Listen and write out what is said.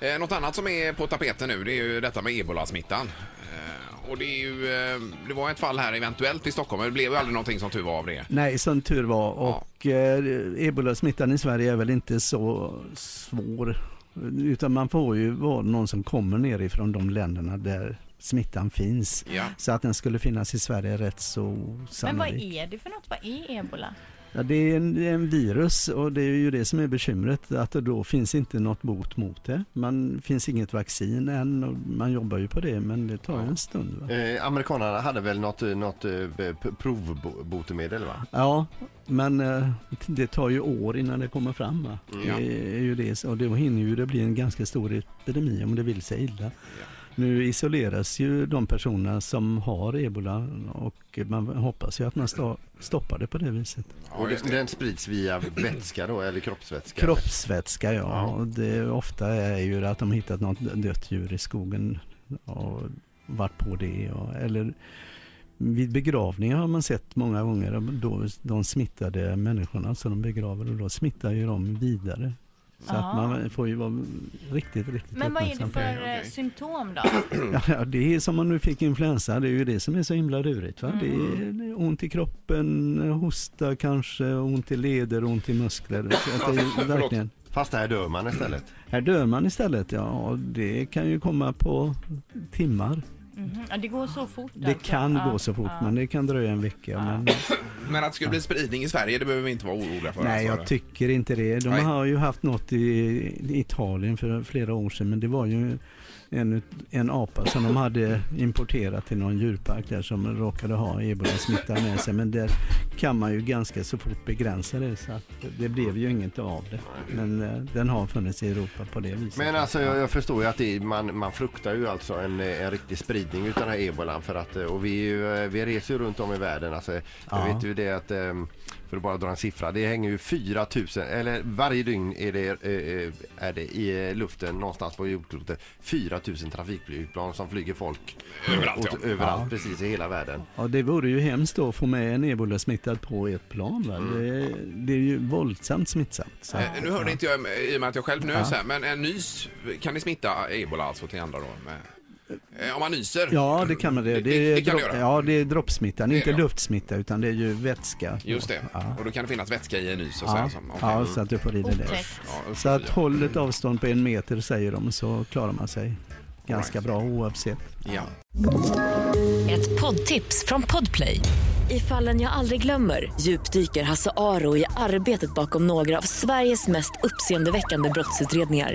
Eh, något annat som är på tapeten nu det är ju detta med ebolasmittan. Eh, och det, är ju, eh, det var ett fall här eventuellt i Stockholm, men det blev ju aldrig någonting som tur var av det. Nej, som tur var. Och eh, ebolasmittan i Sverige är väl inte så svår. Utan man får ju vara någon som kommer nerifrån de länderna där smittan finns. Ja. Så att den skulle finnas i Sverige är rätt så Men vad sannolikt. är det för något? Vad är ebola? Ja, det, är en, det är en virus och det är ju det som är bekymret. Att det då finns inte något bot mot det. Man finns inget vaccin än och man jobbar ju på det men det tar ju en stund. Eh, amerikanerna hade väl något, något eh, provbotemedel va? Ja, men eh, det tar ju år innan det kommer fram. Va? Ja. Det är ju det, och då hinner ju det bli en ganska stor epidemi om det vill sig illa. Nu isoleras ju de personerna som har ebola och man hoppas ju att man stoppar det på det viset. Och det, den sprids via vätska då, eller kroppsvätska? Kroppsvätska ja, Ja. och det ofta är ju att de hittat något dött djur i skogen och varit på det. Och, eller vid begravningar har man sett många gånger då de smittade människorna som de begraver och då smittar ju de vidare. Så Ja. att man får ju vara riktigt, riktigt Men vad är det för Okej, eh, symptom då? Ja, det är som om du fick influensa, det är ju det som är så himla lurigt. Va? Det Mm. är ont i kroppen, hosta kanske, ont i leder, ont i muskler. Så att det är verkligen, Fast här dör man istället. här dör man istället, ja. Det kan ju komma på timmar. Mhm. Ja, det går så fort Det alltså. kan Ja, gå så fort, ja. men det kan dröja en vecka. Men, Men att det skulle bli spridning i Sverige, det behöver vi inte vara oroliga för. nej, alltså. jag tycker inte det. De Nej. har ju haft något i, Italien för flera år sedan, men det var ju en, en apa som de hade importerat till någon djurpark där som råkade ha ebola-smitta med sig. Men där kan man ju ganska så fort begränsa det så att det blev ju inget av det. Men eh, den har funnits i Europa på det viset. Men alltså jag, jag förstår ju att det, man, man fruktar ju alltså en, en riktig spridning utav den här ebolan för att eh, och vi, eh, vi reser ju runt om i världen alltså, jag Ja. vet ju det att ehm, för att bara dra en siffra det hänger ju 4000 eller varje dygn är det, eh, är det i luften någonstans på jordklotet 4000 trafikflygplan som flyger folk Överallt, åt- ja. överallt Ja. precis i hela världen. Ja, det vore ju hemskt då att få med en ebola-smittad på ett plan. Va? Det, det är ju våldsamt smittsamt. Så. Eh, Nu hörde inte jag, i och med att jag själv nös Ja. här, men en nys, kan ni smitta ebola alltså till andra då? Med, eh, om man nyser? Ja, det kan man. Det, Det- det, det kan göra. ja, det är Det är inte det, ja. luftsmitta utan det är ju vätska. Just det, Ja. och då kan det finnas vätska i en nys och Ja, säga som, okej. ja, så att du får i dig det. Otäckt. Ja, usch, Så att ja. håll ett avstånd på en meter säger de så klarar man sig ganska right. bra oavsett. Ja. Ett poddtips från Podplay. I fallen jag aldrig glömmer djupdyker Hasse Aro i arbetet bakom några av Sveriges mest uppseendeväckande brottsutredningar.